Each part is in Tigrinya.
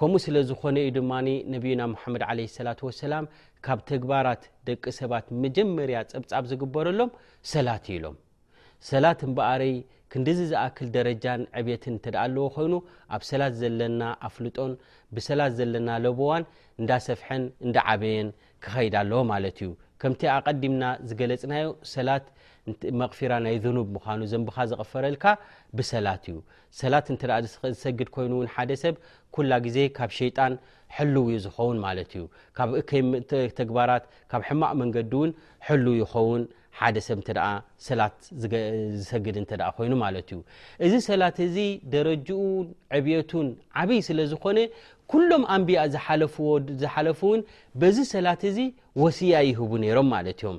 ከምኡ ስለ ዝኾነ እዩ ድማ ነቢዩና ሙሓመድ ዓለይሂ ሰላቱ ወሰላም ካብ ተግባራት ደቂ ሰባት መጀመርያ ጸብጻብ ዝግበረሎም ሰላት እዩ ኢሎም ሰላት እምበኣረይ ክንዲዚ ዝኣክል ደረጃን ዕብትን እንተ ደኣ ኣለዎ ኮይኑ ኣብ ሰላት ዘለና ኣፍልጦን ብሰላት ዘለና ለቦዋን እንዳሰፍሐን እንዳ ዓበየን ክኸይድ ኣለዎ ማለት እዩ ከምቲ ኣቐዲምና ዝገለጽናዮ ሰላት መቕፊራ ናይ ኑብ ምዃኑ ዘንብኻ ዘቕፈረልካ ብሰላት እዩ ሰላት እንተ ዝሰግድ ኮይኑ ውን ሓደ ሰብ ኩላ ግዜ ካብ ሸይጣን ሕልው እዩ ዝኸውን ማለት እዩ ካብ እከይ ተግባራት ካብ ሕማቅ መንገዲ እውን ሕልው ይኸውን ሓደ ሰብ እተ ሰላት ዝሰግድ እተ ኮይኑ ማለት እዩ እዚ ሰላት እዚ ደረጅኡ ዕብየቱን ዓብይ ስለ ዝኾነ ኩሎም ኣንቢያእ ዝሓለፉ ውን በዚ ሰላት እዚ ወስያ ይህቡ ነይሮም ማለት እዮም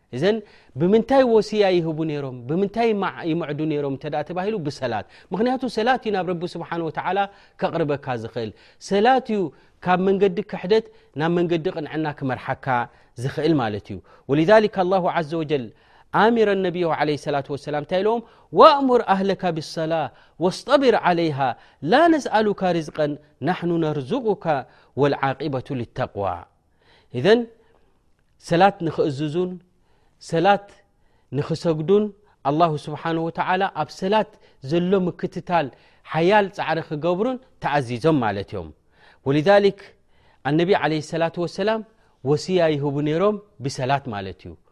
እዘን ብምንታይ ወስያ ይህቡ ነሮም ብምንታይ ይምዕዱ ነሮም እተ ተባሂሉ ብሰላት ምክንያቱ ሰላት እዩ ናብ ረቢ ስብሓን ወተላ ከቕርበካ ዝኽእል ሰላት እዩ ካብ መንገዲ ክሕደት ናብ መንገዲ ቕንዕና ክመርሓካ ዝኽእል ማለት እዩ ወሊሊ ላ ዘ ወጀል ኣሚረ ነብዮ ለ ሰላ ሰላ እንታይ ኢለዎም ዋእሙር ኣህለካ ብሰላ ወስጠብር ዓለይሃ ላ ነስኣሉካ ርዝቀን ናሕኑ ነርዝቁካ ወልዓቂበቱ ልተቅዋ እዘን ሰላት ንክእዝዙን ሰላት ንክሰግዱን ኣላሁ ስብሓን ወተላ ኣብ ሰላት ዘሎ ምክትታል ሓያል ፃዕሪ ክገብሩን ተኣዚዞም ማለት እዮም ወልሊክ ኣነቢ ዓለ ሰላት ወሰላም ወስያ ይህቡ ነይሮም ብሰላት ማለት እዩ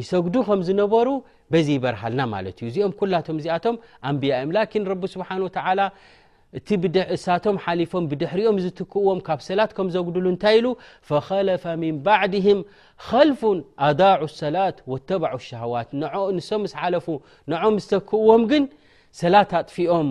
ይሰግዱ ከም ዝነበሩ በዚ ይበርሃልና ማለት እዩ እዚኦም ኩላቶም እዚኣቶም ኣንብያ እዮም ላኪን ረቢ ስብሓን ወተላ እቲ እሳቶም ሓሊፎም ብድሕሪኦም ዝትክእዎም ካብ ሰላት ከም ዘጉድሉ እንታይ ኢሉ ፈኸለፈ ምን ባዕድህም ኸልፉን ኣዳዑ ሰላት ወተባዑ ሸሃዋት ንሶም ምስ ሓለፉ ንዖም ዝተክእዎም ግን ሰላት ኣጥፊኦም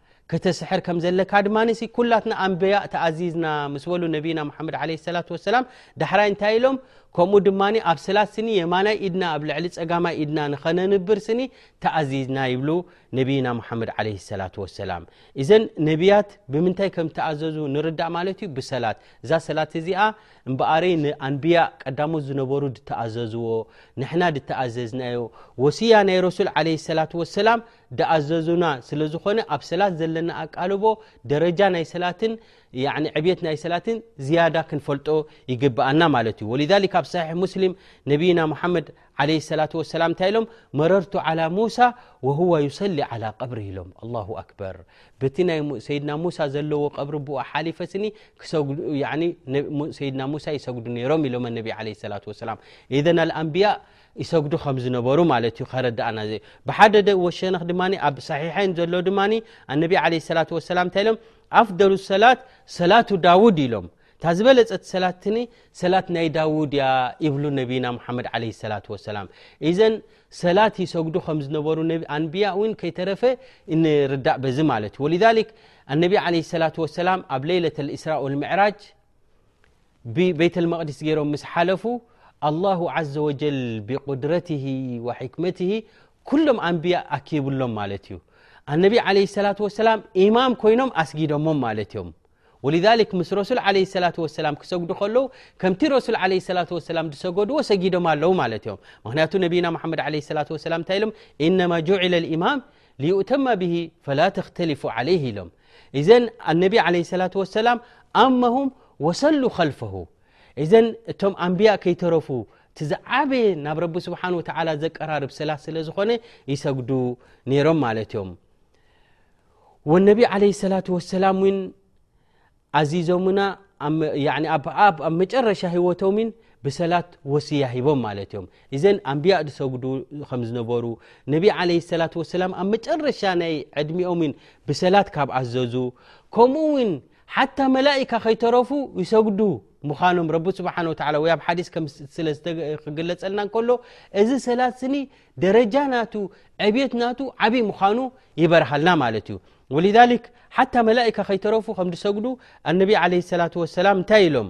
ክትስሕር ከም ዘለካ ድማ ኩላትና ኣንበያእ ተኣዚዝና ምስ በሉ ነብና መሓመድ ለ ሰላ ወሰላም ዳሕራይ እንታይ ኢሎም ከምኡ ድማ ኣብ ሰላት ስኒ የማናይ ኢድና ኣብ ልዕሊ ፀጋማይ ኢድና ንኸነንብር ስኒ ተኣዚዝና ይብሉ ነብና መሓመድ ለ ሰላ ወሰላም እዘን ነብያት ብምንታይ ከም ተኣዘዙ ንርዳእ ማለት እዩ ብሰላት እዛ ሰላት እዚኣ እምበኣረ ንኣንብያ ቀዳሞት ዝነበሩ ድተኣዘዝዎ ንሕና ድተኣዘዝናዮ ወስያ ናይ ረሱል ለ ሰላ ወሰላም ድኣዘዙና ስለ ዝኾነ ኣብ ሰላት ዘለና ኣቃልቦ ደረጃ ናይ ሰላትን ዕብት ናይ ሰላትን ዝያዳ ክንፈልጦ ይግብኣና ማለት እዩ ወ ኣብ صሒሕ ሙስሊም ነብይና ሙሓመድ ለ ሰላ ሰላ ንታይ ኢሎም መረርቱ ዓላ ሙሳ ወህዋ ዩሰሊ ዓላ ቀብሪ ኢሎም ኣላ ኣክበር በቲ ናይ ሰይድና ሙሳ ዘለዎ ቀብሪ ብኡ ሓሊፈ ስኒ ሰይድና ሙሳ ይሰግዱ ነይሮም ኢሎም ነቢ ለ ሰላ ሰላም እዘን ኣልኣንብያ ይሰግዱ ከም ዝነበሩ ማለት እዩ ከረዳኣና ዘ ብሓደ ደ ወሸነኽ ድማ ኣብ ሳሒሐይን ዘሎ ድማ ኣነቢ ለ ሰላ ወሰላም እንታይ ኢሎም ኣፍደሉ ሰላት ሰላቱ ዳውድ ኢሎም እታ ዝበለፀት ሰላትኒ ሰላት ናይ ዳውድ እያ ይብሉ ነቢና ሙሓመድ ለ ሰላ ወሰላም እዘን ሰላት ይሰግዱ ከም ዝነበሩ ኣንብያ እውን ከይተረፈ ንርዳእ በዚ ማለት እዩ ወ ኣነቢ ለ ሰላ ወሰላም ኣብ ሌይለት እስራ ልምዕራጅ ብቤተልመቅዲስ ገይሮም ምስ ሓለፉ ኣላሁ ዘ ወጀል ብቁድረት ሕክመት ኩሎም ኣንብያ ኣኪብሎም ማለት እዩ ኣነቢ ለ ሰላ ወሰላም ኢማም ኮይኖም ኣስጊዶሞም ማለት እዮም ወሊክ ምስ ረሱል ለ ሰላ ወሰላም ክሰግዱ ከለዉ ከምቲ ረሱል ለ ሰላ ወሰላም ዝሰገድዎ ሰጊዶም ኣለዉ ማለት እዮም ምክንያቱ ነቢና ሓመድ ለ ሰላ ወሰላም እንታይ ኢሎም ኢነማ ጁዒለ ልእማም ልዩእተማ ብሂ ፈላ ተክተሊፉ ዓለይህ ኢሎም እዘን ኣነቢ ለ ሰላት ወሰላም ኣመሁም ወሰሉ ከልፈሁ እዘን እቶም ኣንብያ ከይተረፉ እቲ ዝዓበየ ናብ ረቢ ስብሓን ወተላ ዘቀራርብ ሰላት ስለ ዝኾነ ይሰግዱ ነይሮም ማለት እዮም ወነቢ ዓለ ሰላት ወሰላም ውን ኣዚዞምና ኣብ መጨረሻ ሂወቶም ን ብሰላት ወስያ ሂቦም ማለት እዮም እዘን ኣንብያ ዝሰግዱ ከም ዝነበሩ ነቢ ዓለ ሰላት ወሰላም ኣብ መጨረሻ ናይ ዕድሚኦምን ብሰላት ካብ ኣዘዙ ከምኡ ውን ሓታ መላእካ ከይተረፉ ይሰግዱ ምዃኖም ረቢ ስብሓን ወላ ወይ ኣብ ሓዲስ ስለ ክግለጸልና ከሎ እዚ ሰላት ስኒ ደረጃ ናቱ ዕብት ናቱ ዓብዪ ምዃኑ ይበርሃልና ማለት እዩ ወልክ ሓታ መላእካ ከይተረፉ ከም ዝሰግዱ ኣነቢ ዓለ ሰላት ወሰላም እንታይ ኢሎም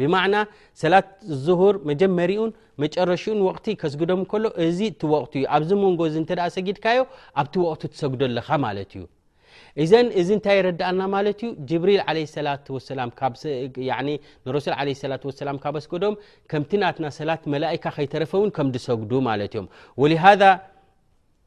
ብማዕና ሰላት ዙሁር መጀመሪኡን መጨረሽኡን ወቅቲ ከስግዶም ከሎ እዚ እቲ ወቅቱ እዩ ኣብዚ መንጎ እዚ እተ ሰጊድካዮ ኣብቲ ወቅቱ ትሰግዶ ኣለኻ ማለት እዩ እዘን እዚ እንታይ የረዳእና ማለት እዩ ጅብሪል ለ ሰላት ሰላም ንረሱል ለ ሰላ ሰላም ካብ ኣስገዶም ከምቲ ናትና ሰላት መላእካ ከይተረፈ እውን ከም ዝሰግዱ ማለት እዮም ወሃ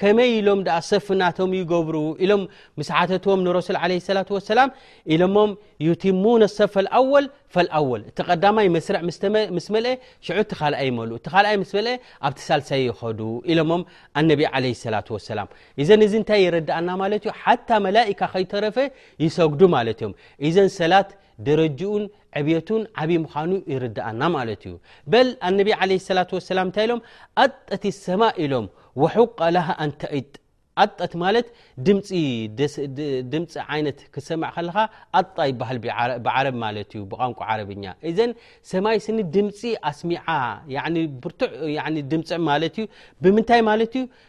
ከመይ ኢሎም ኣ ሰፍ ናቶም ይገብሩ ኢሎም ምስ ሓተትዎም ንረሱል ለ ላ ሰላም ኢሎሞም ዩቲሙነ ሰፍ ኣወል ፈልኣወል እቲ ቀዳማይ መስርዕ ምስ መልአ ሽዑ እቲ ካልኣ ይመልኡ እቲ ካልኣይ ምስ መልአ ኣብቲ ሳልሳይ ይኸዱ ኢሎሞም ኣነቢ ለ ላ ሰላም እዘን እዚ እንታይ ይረዳእና ማለት እዩ ሓታ መላካ ከይተረፈ ይሰግዱ ማለት እዮም እዘን ሰላት ደረጅኡን ዕብቱን ዓብይ ምኑ ይርድኣና ማት እዩ በል ኣነቢ ለ ላ ሰላ እታይ ኢሎም ኣጠት ሰማ ኢሎም ሑቀ ላ ኣንተጥ ኣጠት ማለት ድምፂ ይነት ክሰምዕ ከለካ ኣጣ ይበሃል ብዓረብ ማለት እዩ ብቋንቋ ዓረብኛ እዘን ሰማይ ስኒ ድምፂ ኣስሚዓ ብርዕ ድምፅ ማለት እዩ ብምንታይ ማለት እዩ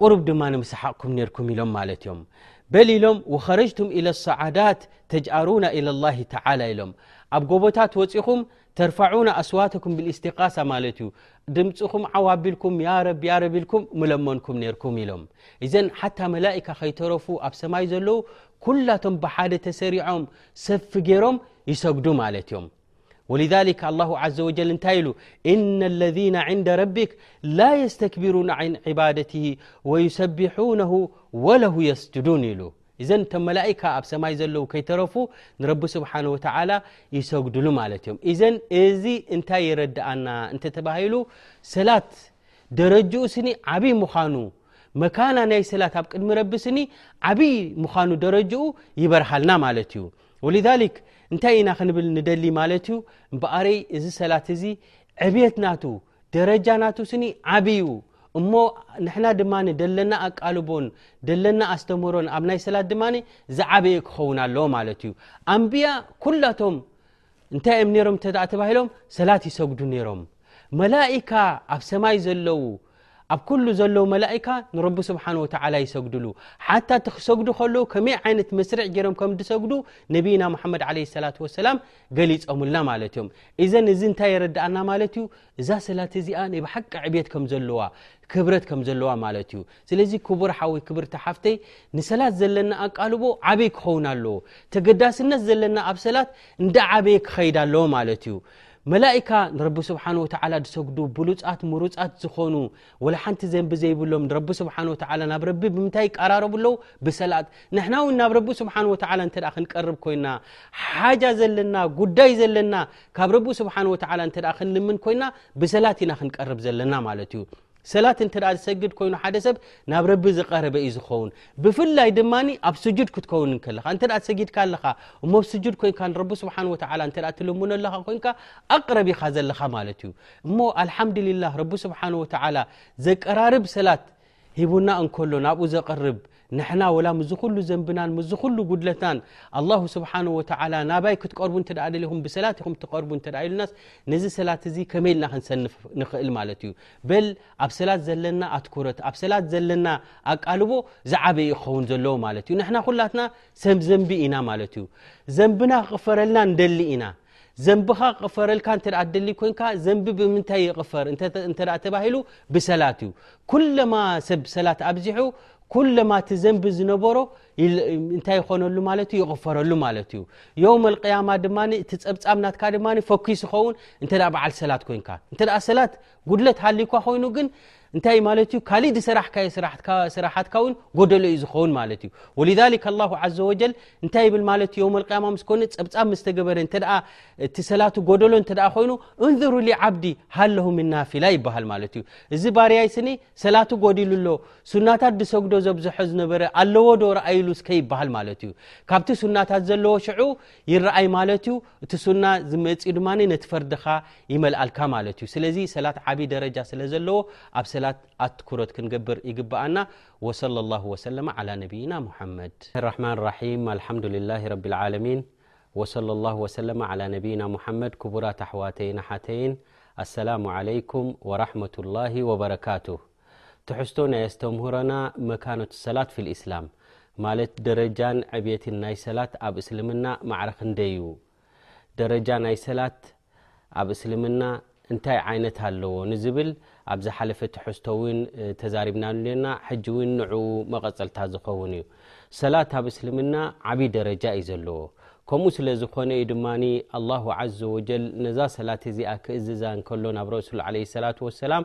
ቁሩብ ድማ ንምሰሓቕኩም ነርኩም ኢሎም ማለት እዮም በል ኢሎም ወኸረጅቱም ኢለ ሰዓዳት ተጅኣሩና ኢለ ላ ተላ ኢሎም ኣብ ጎቦታት ወፂኹም ተርፋዑና ኣስዋትኩም ብልእስትቃሳ ማለት እዩ ድምፅኹም ዓው ኣቢልኩም ያረብ ያረብ ኢልኩም ምለመንኩም ነርኩም ኢሎም እዘን ሓታ መላእካ ከይተረፉ ኣብ ሰማይ ዘለዉ ኩላቶም ብሓደ ተሰሪዖም ሰፊ ገይሮም ይሰግዱ ማለት እዮም ወሊሊክ ኣላ ዘ ወጀል እንታይ ኢሉ እነ ለذነ ዕንደ ረቢክ ላ የስተክብሩን ን ዕባደት ወዩሰቢሑነ ወለሁ የስጅዱን ኢሉ እዘን ቶም መላእካ ኣብ ሰማይ ዘለዉ ከይተረፉ ንረቢ ስብሓን ወተላ ይሰግድሉ ማለት እዮም እዘን እዚ እንታይ የረድኣና እንተ ተባሂሉ ሰላት ደረጅኡ ስኒ ዓብይ ምዃኑ መካና ናይ ሰላት ኣብ ቅድሚ ረቢ ስኒ ዓብይ ምዃኑ ደረጅኡ ይበርሃልና ማለት እዩ ወልዛሊክ እንታይ ኢና ክንብል ንደሊ ማለት እዩ እምበኣረይ እዚ ሰላት እዚ ዕብት ናቱ ደረጃ ናቱ ስኒ ዓብዩ እሞ ንሕና ድማ ደለና ኣቃልቦን ደለና ኣስተምህሮን ኣብ ናይ ሰላት ድማ ዝዓበየ ክኸውን ኣለዎ ማለት እዩ ኣንብያ ኩላቶም እንታይ እዮም ነሮም እተ ተባሂሎም ሰላት ይሰግዱ ነይሮም መላካ ኣብ ሰማይ ዘለዉ ኣብ ኩሉ ዘለዉ መላካ ንረቢ ስብሓን ወተላ ይሰግድሉ ሓታ እቲ ክሰግዱ ከለዉ ከመይ ዓይነት መስርዕ ገሮም ከም ዝሰግዱ ነብይና ሓመድ ለ ሰላ ወሰላም ገሊፆምልና ማለት እዮም እዘን እዚ እንታይ የረዳኣና ማለት እዩ እዛ ሰላት እዚኣ ናይ ብሓቂ ዕብት ከምዘለዋ ክብረት ከም ዘለዋ ማለት እዩ ስለዚ ክቡር ሓወ ክብርቲ ሓፍተይ ንሰላት ዘለና ኣቃልቦ ዓበይ ክኸውን ኣለዎ ተገዳስነት ዘለና ኣብ ሰላት እንዳ ዓበየ ክኸይድ ኣለዎ ማለት እዩ መላካ ንረቢ ስብሓን ወተላ ዝሰግዱ ብሉፃት ምሩፃት ዝኾኑ ወላ ሓንቲ ዘንቢ ዘይብሎም ንረቢ ስብሓን ወ ናብ ረቢ ብምንታይ ይቀራረቡ ኣለዉ ብሰላት ንሕና ውን ናብ ረቢ ስብሓን ወ እተ ክንቀርብ ኮይና ሓጃ ዘለና ጉዳይ ዘለና ካብ ረቢ ስብሓን ወ እተ ክንልምን ኮይና ብሰላት ኢና ክንቀርብ ዘለና ማለት እዩ ሰላት እንተ ዝሰግድ ኮይኑ ሓደ ሰብ ናብ ረቢ ዝቀረበ እዩ ዝኸውን ብፍላይ ድማ ኣብ ስጁድ ክትከውን ከለካ እተ ሰጊድካ ኣለካ እሞ ብ ስጁድ ኮንካ ንረቢ ስብሓን ወተላ እተ ትልምኖ ኣለካ ኮንካ ኣቅረብ ኢካ ዘለካ ማለት እዩ እሞ ኣልሓምድልላህ ረቢ ስብሓን ወተላ ዘቀራርብ ሰላት ሂቡና እንከሎ ናብኡ ዘቅርብ ንሕና ወላ ምስዚ ኩሉ ዘንብናን ምስዚ ኩሉ ጉድለትናን ኣላሁ ስብሓን ወተላ ናባይ ክትቀርቡ እተ ደሊኹም ብሰላት ኢኹም ትቀርቡ እተ ኢሉናስ ነዚ ሰላት እዚ ከመይ ኢልና ክንሰንፍ ንኽእል ማለት እዩ በል ኣብ ሰላት ዘለና ኣትኩረት ኣብ ሰላት ዘለና ኣቃልቦ ዝዓበይ ዩ ክኸውን ዘለዎ ማለት እዩ ንሕና ኩላትና ሰም ዘንቢ ኢና ማለት እዩ ዘንብና ክቕፈረልና ንደሊ ኢና ዘንብኻ ክቕፈረልካ እተ ደሊ ኮንካ ዘንቢ ብምንታይ ይቕፈር እተ ተባሂሉ ብሰላት እዩ ኩለማ ሰብ ሰላት ኣብዚሑ ኩለማ እቲ ዘንቢ ዝነበሮ እንታይ ይኾነሉ ማለት እዩ ይቕፈረሉ ማለት እዩ ዮም ኣልቅያማ ድማ እቲ ፀብፃብ ናትካ ድማ ፈኪስ ይኸውን እተ በዓል ሰላት ኮንካ እተ ሰላት ጉድለት ሃልዩ እኳ ኮይኑ ግን እንታይ ማለት እዩ ካሊእ ዝሰራሕካዮ ስራሓትካ እውን ጎደሎ እዩ ዝኸውን ማለት እዩ ወሊሊ ላሁ ዘ ወጀል እንታይ ይብል ማለት ዮም ልቅያማ ምስ ኮነ ፀብፃብ ምስ ተገበረ እተ እቲ ሰላቱ ጎደሎ እተ ኮይኑ እንሩ ዓብዲ ሃለሁ ም ናፊላ ይበሃል ማለት እዩ እዚ ባርያይ ስኒ ሰላቱ ጎዲሉ ኣሎ ሱናታት ዝሰግዶ ዘብዝሖ ዝነበረ ኣለዎ ዶ ረኣይሉ ስከ ይበሃል ማለት እዩ ካብቲ ሱናታት ዘለዎ ሽዑ ይረኣይ ማለት እዩ እቲ ሱና ዝመፅኡ ድማ ነቲ ፈርድኻ ይመልኣልካ ማለት እዩ ስለዚ ሰላት ዓብይ ደረጃ ስለ ዘለዎ ኣብ ሰላት ኣትኩረት ክንገብር ይግብኣና ወሰለ ላሁ ወሰለ ላ ነብይና ሙሓመድ ራሕማን ራሒም ኣልሓምዱልላህ ረቢልዓለሚን ወሰለ ላሁ ወሰለ ላ ነብይና ሙሓመድ ክቡራት ኣሕዋተይን ኣሓተይን ኣሰላሙ ዓለይኩም ወራሕመቱላሂ ወበረካቱሁ ትሕዝቶ ናይ ኣስተምህሮና መካነቱ ሰላት ፊል ኢስላም ማለት ደረጃን ዕብየትን ናይ ሰላት ኣብ እስልምና ማዕረ ክንደይ እዩ? ደረጃ ናይ ሰላት ኣብ እስልምና እንታይ ዓይነት ኣለዎ? ንዝብል ኣብ ዝሓለፈ ትሕዝቶ እውን ተዛሪብናሉ ኔርና። ሕጂ እውን ንዕኡ መቐጸልታ ዝኸውን እዩ። ሰላት ኣብ እስልምና ዓብይ ደረጃ እዩ ዘለዎ። ከምኡ ስለ ዝኾነ እዩ ድማ ኣላሁ ዓዘ ወጀል ነዛ ሰላት እዚኣ ክእዝዛ እንከሎ ናብ ረሱል ዓለይሂ ሰላቱ ወሰላም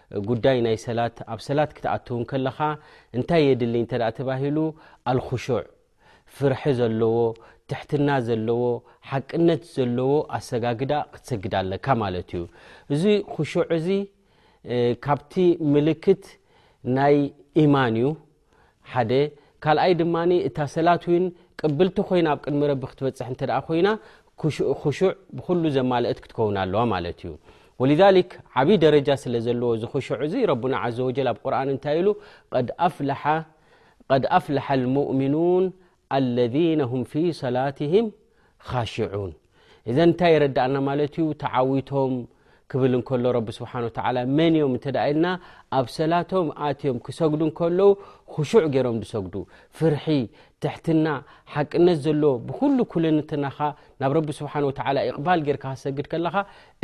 ጉዳይ ናይ ሰላት ኣብ ሰላት ክትኣትው እንከለኻ እንታይ የድሊ እንተ ተባሂሉ ኣልኹሹዕ ፍርሒ ዘለዎ ትሕትና ዘለዎ ሓቅነት ዘለዎ ኣሰጋግዳ ክትሰግድ ኣለካ ማለት እዩ እዚ ኩሹዕ እዚ ካብቲ ምልክት ናይ ኢማን እዩ ሓደ ካልኣይ ድማ እታ ሰላት ውን ቅብልቲ ኮይና ኣብ ቅድሚ ረቢ ክትበፅሕ እተ ኮይና ክሹዕ ብኩሉ ዘማለእት ክትከውን ኣለዋ ማለት እዩ ወ ዓብይ ደረጃ ስለ ዘለዎ እዚ ክሹዕ እዚ ረና ዘ ወጀል ኣብ ቁርን እንታይ ኢሉ ድ ኣፍላሓ ልሙእምኑን ኣለዚነ ሁም ፊ ሰላትህም ኻሽዑን እዘ እንታይ የረዳእና ማለት እዩ ተዓዊቶም ክብል እንከሎ ረቢ ስብሓን ወተላ መን እዮም እንተ ኢልና ኣብ ሰላቶም ኣትዮም ክሰግዱ እንከለዉ ክሹዕ ገይሮም ዝሰግዱ ፍርሒ ትሕትና ሓቅነት ዘሎ ብኩሉ ኩልንትናኻ ናብ ረቢ ስብሓን ወተላ እቕባል ጌርካ ክሰግድ ከለኻ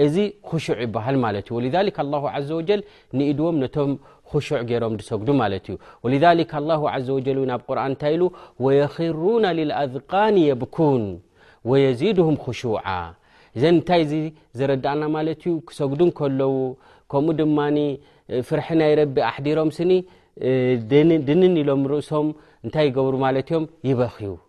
እዚ ኹሹዕ ይበሃል ማለት እዩ ወልዛሊክ ኣላሁ ዘ ወጀል ንኢድዎም ነቶም ኹሹዕ ገይሮም ዝሰግዱ ማለት እዩ ወልዛሊክ ኣላሁ ዘ ወጀል እውን ኣብ ቁርን እንታይ ኢሉ ወየኽሩና ልልኣዝቃኒ የብኩን ወየዚድሁም ኹሹዓ እዘን እንታይ እዚ ዘረዳእና ማለት እዩ ክሰግዱ ከለዉ ከምኡ ድማ ፍርሒ ናይ ረቢ ኣሕዲሮም ስኒ ድንን ኢሎም ርእሶም እንታይ ይገብሩ ማለት እዮም ይበኽዩ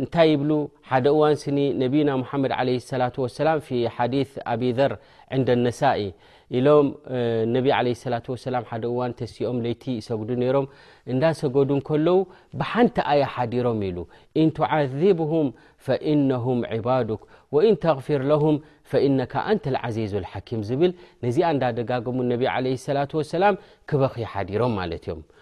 እንታይ ይብሉ ሓደ እዋን ስኒ ነብዩና ሙሓመድ ለ ሰላ ሰላም ፊ ሓዲ ኣቢ ዘር ዕንደ ነሳ ኢሎም ነቢ ለ ሰላ ሰላም ሓደ እዋን ተሲኦም ለይቲ ይሰግዱ ነይሮም እንዳ ሰገዱ ከለዉ ብሓንቲ ኣያ ሓዲሮም ኢሉ ኢንትዓዚብሁም ፈኢነሁም ዕባዱክ ወኢን ተግፊር ለሁም ፈኢነካ ኣንተ ዓዚዙ ሓኪም ዝብል ነዚኣ እንዳደጋገሙ ነቢ ለ ሰላ ሰላም ክበኽ ሓዲሮም ማለት እዮም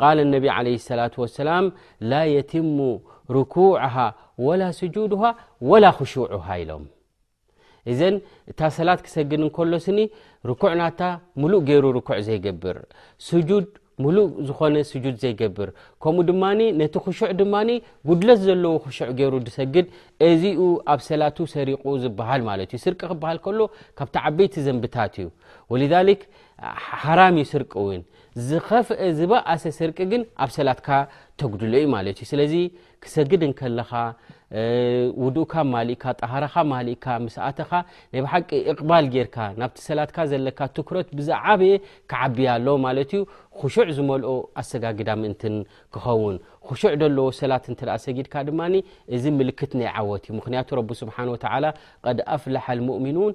ቃል ነቢ ለ ሰላት ወሰላም ላ የትሙ ርኩዓሃ ወላ ስጁድሃ ወላ ክሹዑሃ ኢሎም እዘን እታ ሰላት ክሰግድ እንከሎ ስኒ ርኩዕ ናታ ሙሉእ ገይሩ ርኩዕ ዘይገብር ስጁድ ሙሉእ ዝኾነ ስጁድ ዘይገብር ከምኡ ድማ ነቲ ክሹዕ ድማ ጉድለት ዘለዎ ክሹዕ ገይሩ ዝሰግድ እዚኡ ኣብ ሰላቱ ሰሪቁ ዝበሃል ማለት እዩ ስርቂ ክበሃል ከሎ ካብቲ ዓበይቲ ዘንብታት እዩ ወሊክ ሓራም እዩ ስርቂ እውን ዝኸፍአ ዝበኣሰ ስርቂ ግን ኣብ ሰላትካ ተጉድሎ እዩ ማለት እዩ ስለዚ ክሰግድ እንከለኻ ውድኡካ ማልእካ ጠሃራኻ ማልእካ ምስ ኣተኻ ናይ ብሓቂ እቕባል ጌርካ ናብቲ ሰላትካ ዘለካ ትኩረት ብዛዓበየ ክዓብያ ኣሎ ማለት እዩ ክሹዕ ዝመልኦ ኣሰጋግዳ ምእንትን ክኸውን ክሹዕ ደለዎ ሰላት እንተ ሰጊድካ ድማ እዚ ምልክት ናይ ዓወት እዩ ምክንያቱ ረቢ ስብሓን ወተላ ቀድ ኣፍላሓ ልሙእሚኑን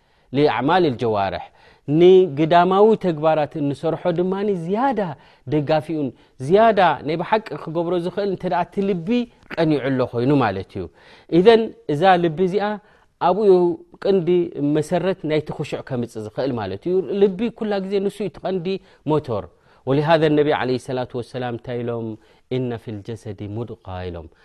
ሊኣዕማል ልጀዋርሕ ንግዳማዊ ተግባራት እንሰርሖ ድማ ዝያዳ ደጋፊኡን ዝያዳ ናይ ብሓቂ ክገብሮ ዝኽእል እተ እቲ ልቢ ቀኒዑ ኣሎ ኮይኑ ማለት እዩ እዘን እዛ ልቢ እዚኣ ኣብኡ ቅንዲ መሰረት ናይቲ ክሹዕ ከምፅእ ዝኽእል ማለት እዩ ልቢ ኩላ ግዜ ንሱ ዩ ትቀንዲ ሞቶር ወሊሃ ነቢ ለ ላ ወሰላም እንታይ ኢሎም እና ፊ ልጀሰዲ ሙድቃ ኢሎም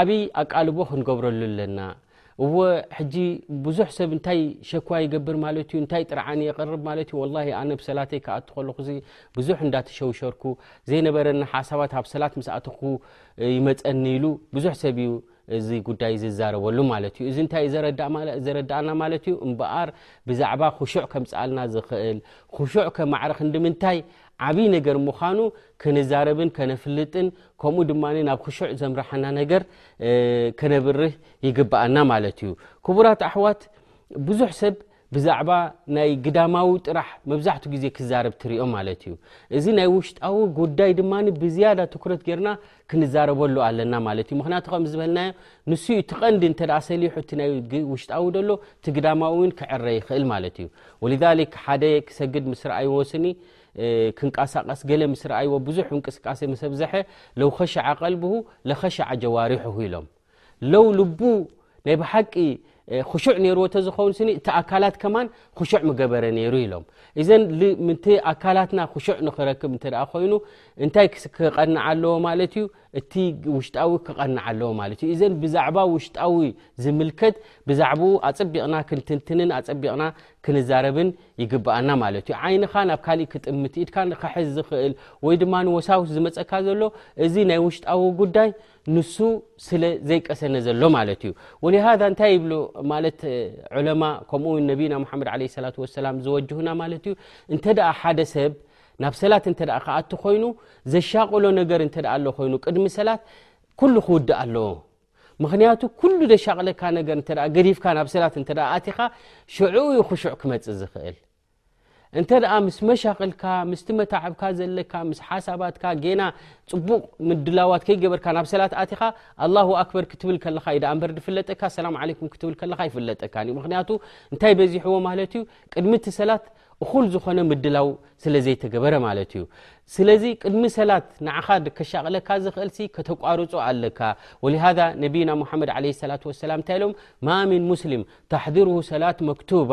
ዓቢ ኣቃልቦ ክንገብረሉ ኣለና። እወ ሕጂ ብዙሕ ሰብ እንታይ ሸክዋ ይገብር ማለት እዩ እንታይ ጥርዓን የቕርብ ማለት እዩ ወላሂ ኣነ ብ ሰላተይ ክኣቱ ከለኹ እዚ ብዙሕ እንዳተሸውሸርኩ ዘይነበረኒ ሓሳባት ኣብ ሰላት ምስ ኣተኹ ይመፀኒ ኢሉ ብዙሕ ሰብ እዩ እዚ ጉዳይ ዝዛረበሉ ማለት እዩ እዚ እንታይ ዘረዳእና ማለት እዩ እምበኣር ብዛዕባ ክሹዕ ከምፅኣልና ዝኽእል ክሹዕ ከማዕረ ክንዲ ምንታይ ዓብይ ነገር ምዃኑ ክንዛረብን ከነፍልጥን ከምኡ ድማ ናብ ክሹዕ ዘምራሓና ነገር ከነብርህ ይግብኣና ማለት እዩ ክቡራት ኣሕዋት ብዙሕ ሰብ ብዛዕባ ናይ ግዳማዊ ጥራሕ መብዛሕትኡ ግዜ ክዛረብ ትሪኦ ማለት እዩ እዚ ናይ ውሽጣዊ ጉዳይ ድማ ብዝያዳ ትኩረት ጌርና ክንዛረበሉ ኣለና ማለት እዩ ምክንያቱ ከም ዝበልናዮ ንሱ ዩ እቲ ቀንዲ እተ ሰሊሑ እቲ ናይ ውሽጣዊ ደሎ ትግዳማዊ ውን ክዕረ ይኽእል ማለት እዩ ወልذ ሓደ ክሰግድ ምስ ረኣይዎ ስኒ ክንቀሳቀስ ገለ ምስ ረኣይዎ ብዙሕ እንቅስቃሴ ምሰብዘሐ ለውከሸዓ ቀልብሁ ለከሸዓ ጀዋሪሑ ኢሎም ለው ልቡ ናይ ብሓቂ ክሹዕ ነይርዎ እተዝኸውን ስኒ እቲ ኣካላት ከማን ክሹዕ ምገበረ ነይሩ ኢሎም እዘን ምንቲ ኣካላትና ክሹዕ ንክረክብ እተ ኮይኑ እንታይ ክቐንዓ ኣለዎ ማለት እዩ እቲ ውሽጣዊ ክቐንዓ ኣለዎ ማለት እዩ እዘን ብዛዕባ ውሽጣዊ ዝምልከት ብዛዕባኡ ኣፀቢቕና ክንትንትንን ኣፀቢቕና ክንዛረብን ይግብኣና ማለት እዩ ዓይንኻ ናብ ካሊእ ክጥምት ኢድካ ክሕዝ ዝኽእል ወይ ድማ ንወሳውስ ዝመፀካ ዘሎ እዚ ናይ ውሽጣዊ ጉዳይ ንሱ ስለ ዘይቀሰነ ዘሎ ማለት እዩ ወሊሃዛ እንታይ ይብሉ ማለት ዑለማ ከምኡ ውን ነቢና ሙሓመድ ለ ሰላ ወሰላም ዝወጅሁና ማለት እዩ እንተ ደኣ ሓደ ሰብ ናብ ሰላት እንተ ክኣት ኮይኑ ዘሻቅሎ ነገር እንተ ኣሎ ኮይኑ ቅድሚ ሰላት ኩሉ ክውድእ ኣለዎ ምክንያቱ ኩሉ ዘሻቅለካ ነገር ገዲፍካ ናብ ሰላት እተ ኣትኻ ሽዑ ዩ ክሹዕ ክመፅእ ዝኽእል እንተ ደኣ ምስ መሻቅልካ ምስቲ መታዕብካ ዘለካ ምስ ሓሳባትካ ጌና ጽቡቕ ምድላዋት ከይገበርካ ናብ ሰላት ኣቲኻ ኣላሁ ኣክበር ክትብል ከለኻ እዩ ደኣ እምበር ዝፍለጠካ ሰላም ዓለይኩም ክትብል ከለኻ ይፍለጠካን እዩ ምክንያቱ እንታይ በዚሕዎ ማለት እዩ ቅድሚ እቲ ሰላት እኹል ዝኾነ ምድላው ስለ ዘይተገበረ ማለት እዩ ስለዚ ቅድሚ ሰላት ንዓኻ ከሻቕለካ ዝኽእልሲ ከተቋርፁ ኣለካ ወሊሃ ነቢና ሙሓመድ ለ ሰላት ወሰላም እንታይ ኢሎም ማ ምን ሙስሊም ታሕድርሁ ሰላት መክቱባ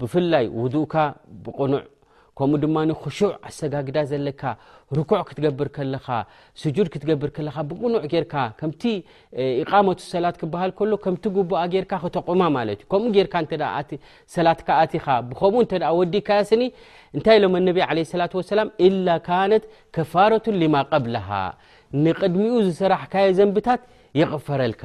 ብፍላይ ውዱእካ ብቕኑዕ ከምኡ ድማ ክሹዕ ኣሰጋግዳ ዘለካ ርኩዕ ክትገብር ከለኻ ስጁድ ክትገብር ከለኻ ብቕኑዕ ጌርካ ከምቲ ኢቃመቱ ሰላት ክበሃል ከሎ ከምቲ ጉቡኣ ጌርካ ክተቑማ ማለት እዩ ከምኡ ጌርካ እተ ሰላትካ ኣቲኻ ብከምኡ እተ ወዲእካያ ስኒ እንታይ ኢሎም ኣነቢ ዓለ ሰላት ወሰላም ኢላ ካነት ከፋረቱ ሊማ ቀብልሃ ንቅድሚኡ ዝሰራሕካዮ ዘንብታት ይቕፈረልካ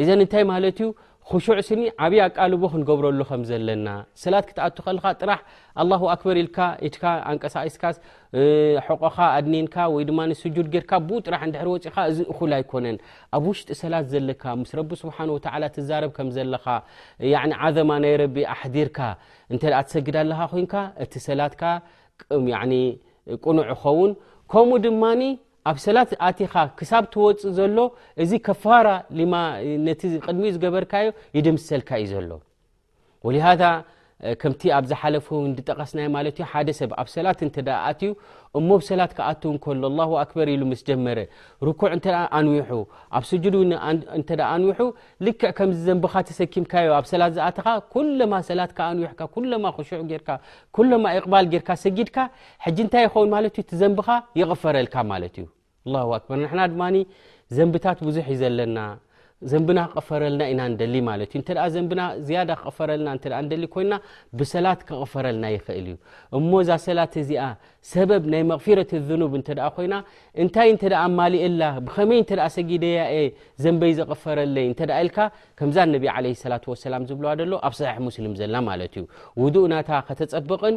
እዘን እንታይ ማለት እዩ ክሹዕ ስኒ ዓብይ ኣቃልቦ ክንገብረሉ ከም ዘለና ሰላት ክትኣቱ ከልካ ጥራሕ ኣላሁ ኣክበር ኢልካ ኢትካ ኣንቀሳቂስካ ሕቆኻ ኣድኒንካ ወይ ድማ ስጁድ ጌርካ ብኡ ጥራሕ እንድሕር ወፂኻ እዚ እኹል ኣይኮነን ኣብ ውሽጢ ሰላት ዘለካ ምስ ረቢ ስብሓን ወተዓላ ትዛረብ ከም ዘለኻ ዓዘማ ናይ ረቢ ኣሕዲርካ እንተ ትሰግድ ኣለካ ኮንካ እቲ ሰላትካ ቅኑዕ ይኸውን ከምኡ ድማ ኣብ ሰላት ኣቲኻ ክሳብ ትወፅእ ዘሎ እዚ ከፋራ ሊማ ነቲ ቅድሚኡ ዝገበርካዮ ይድምሰልካ እዩ ዘሎ ወሊሃዛ ከምቲ ኣብ ዝሓለፉ እንድጠቀስናዮ ማለት እዩ ሓደ ሰብ ኣብ ሰላት እንተ ኣትዩ እሞ ብ ሰላት ክኣት ከሎ ኣላሁ ኣክበር ኢሉ ምስ ጀመረ ርኩዕ እንተ ኣንዊሑ ኣብ ስጁድ ውን እንተ ኣንዊሑ ልክዕ ከምዚ ዘንብኻ ተሰኪምካዮ ኣብ ሰላት ዝኣትኻ ኩለማ ሰላትካ ኣንዊሕካ ኩለማ ክሹዕ ጌርካ ኩለማ እቕባል ጌርካ ሰጊድካ ሕጂ እንታይ ይኸውን ማለት እዩ እቲ ዘንብኻ ይቕፈረልካ ማለት እዩ ላ ኣክበር ንሕና ድማ ዘንብታት ብዙሕ እዩ ዘለና ዘንብና ክቕፈረልና ኢና ንደሊ ማለት እዩ እተ ዘንብና ዝያዳ ክቕፈረልና እተ ንደሊ ኮይና ብሰላት ክቕፈረልና ይኽእል እዩ እሞ እዛ ሰላት እዚኣ ሰበብ ናይ መቕፊረት ዝኑብ እተ ኮይና እንታይ እንተ ኣማሊእላ ብኸመይ እተ ሰጊደያ እየ ዘንበይ ዘቕፈረለይ እተ ኢልካ ከምዛ ነቢ ለ ሰላት ወሰላም ዝብለዋ ደሎ ኣብ ሰሒሕ ሙስሊም ዘላ ማለት እዩ ውዱእ ናታ ከተፀብቕን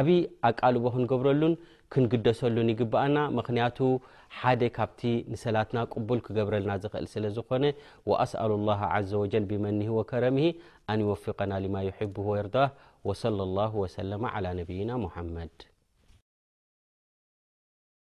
ዓቢ ኣቃልቦ ክንገብረሉን ክንግደሰሉን ይግብኣና ምኽንያቱ ሓደ ካብቲ ንሰላትና ቅቡል ክገብረልና ዝኽእል ስለ ዝኾነ ወኣስኣሉ ኣላህ ዓዘ ወጀል ቢመኒሂ ወከረሚሂ ኣን ይወፊቀና ሊማ ዩሒቡሁ ወየርዳህ ወሰለ ላሁ ወሰለመ ዓላ ነቢይና ሙሓመድ